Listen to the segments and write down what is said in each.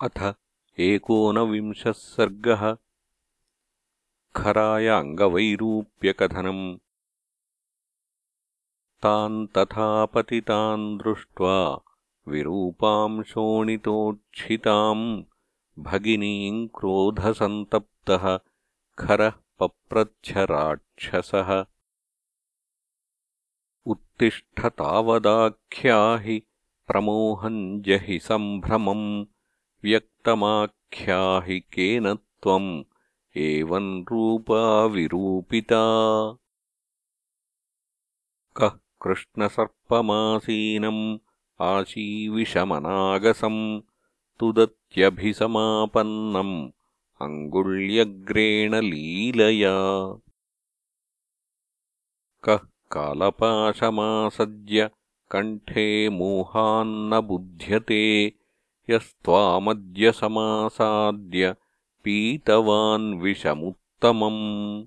अथ एकोनविंशः सर्गः। खराय अङ्गवैरूप्यकथनम् तान् तथा पतितान् दृष्ट्वा विरूपाम् शोणितोच्छिताम्। भगिनीम् क्रोधसन्तप्तः खरः पप्रच्छ राक्षसः उत्तिष्ठ तावदाख्याहि प्रमोहम् जहि सम्भ्रमम् व्यक्तमाख्याहि केन त्वम् एवम् रूपा विरूपिता। कः कृष्णसर्पमासीनम् आशीविषमनागसम् तुदत्यभिसमापन्नम् अङ्गुल्यग्रेण लीलया। कः कालपाशमासज्य कण्ठे मोहान्न बुध्यते यस्त्वामद्य समासाद्य पीतवान् विषमुत्तमम्।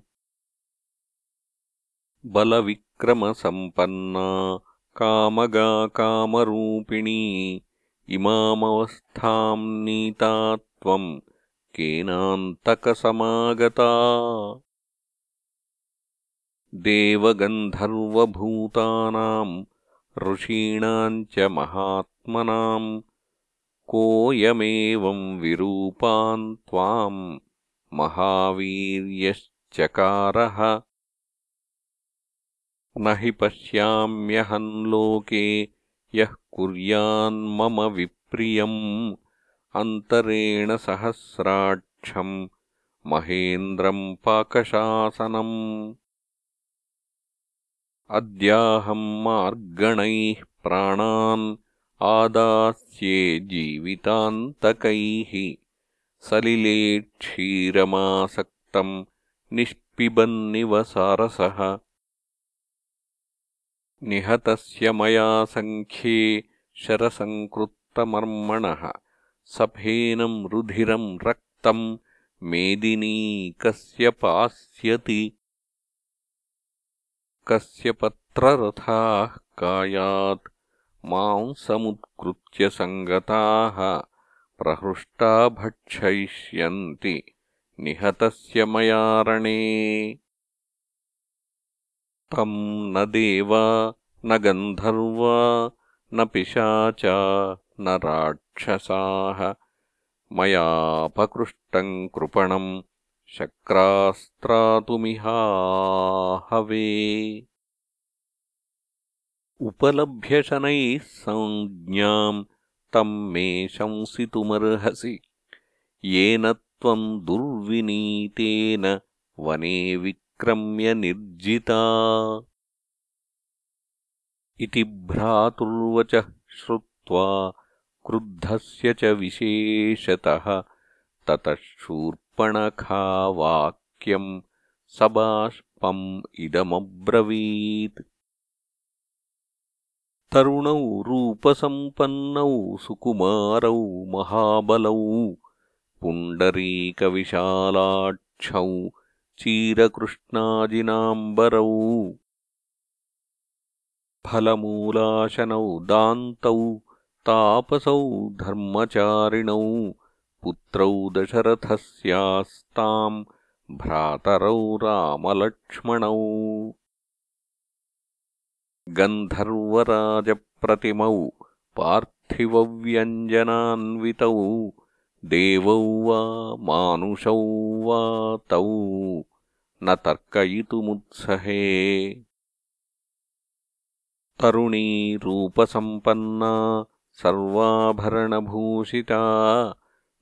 बलविक्रमसम्पन्ना कामगा कामरूपिणी इमामवस्थाम् नीता त्वम् केनान्तकसमागता। देवगन्धर्वभूतानाम् ऋषीणाम् च महात्मनाम् कोऽयमेवम् विरूपान् त्वाम् महावीर्यश्चकारः। न हि पश्याम्यहम् लोके यः कुर्यान्मम विप्रियम्। अन्तरेण सहस्राक्षम् महेन्द्रम् पाकशासनम्। अद्याहम् मार्गणैः प्राणान् आदास्ये जीवितान्तकैः सलिले क्षीरमासक्तम् निष्पिबन्निव सारसः निहतस्य मया सङ्ख्ये शरसङ्कृत्तमर्मणः सफेनम् रुधिरम् रक्तम् मेदिनी कस्य पास्यति। कस्य पत्ररथाः कायात् मांसमुत्कृत्य सङ्गताः प्रहृष्टा भक्षयिष्यन्ति। निहतस्य मयारणे तम् न देवा न गन्धर्वा न पिशाचा न राक्षसाः। मयापकृष्टम् कृपणम् शक्रास्त्रातुमिहाहवे उपलभ्यशनैः संज्ञाम् तम् मे शंसितुमर्हसि येन त्वम् दुर्विनीतेन वने विक्रम्य निर्जिता। इति भ्रातुर्वचः श्रुत्वा क्रुद्धस्य च विशेषतः ततः शूर्पणखावाक्यम् सबाष्पम् इदमब्रवीत् तरुणौ रूपसम्पन्नौ सुकुमारौ महाबलौ पुण्डरीकविशालाक्षौ चीरकृष्णाजिनाम्बरौ फलमूलाशनौ दान्तौ तापसौ धर्मचारिणौ पुत्रौ दशरथस्यास्ताम् भ्रातरौ रामलक्ष्मणौ गन्धर्वराजप्रतिमौ पार्थिवव्यञ्जनान्वितौ देवौ वा मानुषौ वा तौ न तर्कयितुमुत्सहे। तरुणी रूपसम्पन्ना सर्वाभरणभूषिता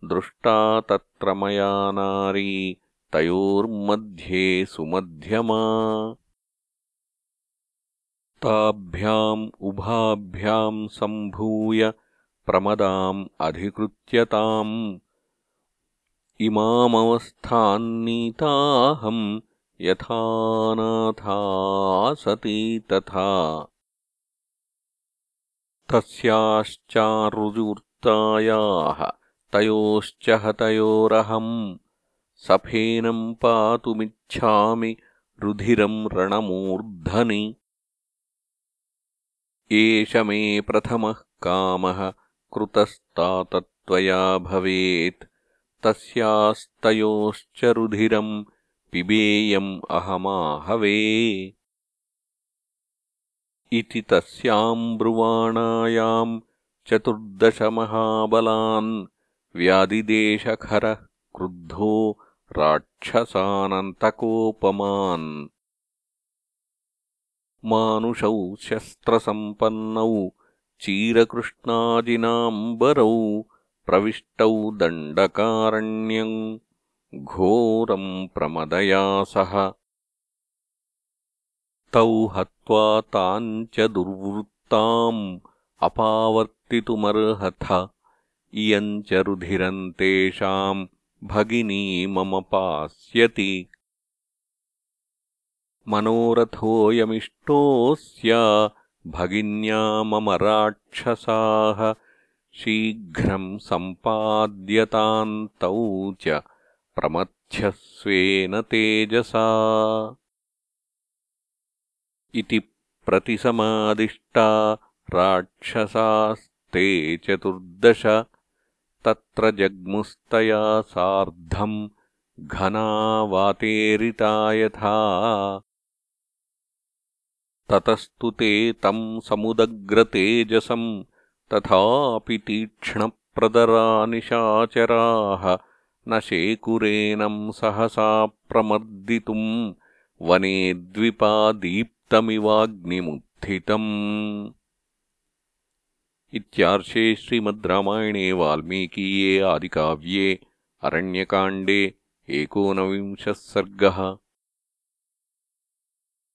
दृष्टा तत्र मया नारी तयोर्मध्ये सुमध्यमा ताभ्याम् उभाभ्याम् सम्भूय प्रमदाम् अधिकृत्यताम् इमामवस्थान्नीताहम् यथा सती तथा। तस्याश्चारुजुर्तायाः तयोश्च हतयोरहम् सफेनम् पातुमिच्छामि रुधिरम् रणमूर्धनि एष मे प्रथमः कामः कृतस्तातत्वमागतः त्वया भवेत्। तस्यास्तयोश्च रुधिरम् पिबेयम् अहमाहवे। इति तस्याम् ब्रुवाणायाम् चतुर्दशमहाबलान् व्यादिदेशखरः क्रुद्धो राक्षसानन्तकोपमान् मानुषौ शस्त्रसम्पन्नौ चीरकृष्णाजिनाम्बरौ प्रविष्टौ दण्डकारण्यम् घोरम् प्रमदया सह। तौ हत्वा ताम् च दुर्वृत्ताम् अपावर्तितुमर्हथ। इयम् च रुधिरम् तेषाम् भगिनी मम पास्यति मनोरथोऽयमिष्टोऽस्य भगिन्या मम राक्षसाः शीघ्रम् सम्पाद्यताम् तौ च प्रमथ्यस्वेन तेजसा। इति प्रतिसमादिष्टा राक्षसास्ते चतुर्दश। तत्र जग्मुस्तया सार्धम् घनावातेरिता यथा ततस्तु ते तम् समुदग्रतेजसम् तथापि तीक्ष्णप्रदरा निशाचराः न शेकुरेणम् सहसा प्रमर्दितुम् वने द्विपादीप् तमिवाग्निमुत्थितम् इत्यार्षे श्रीमद् रामायणे वाल्मीकीये आदिकाव्ये अरण्यकाण्डे एकोनविंशः सर्गः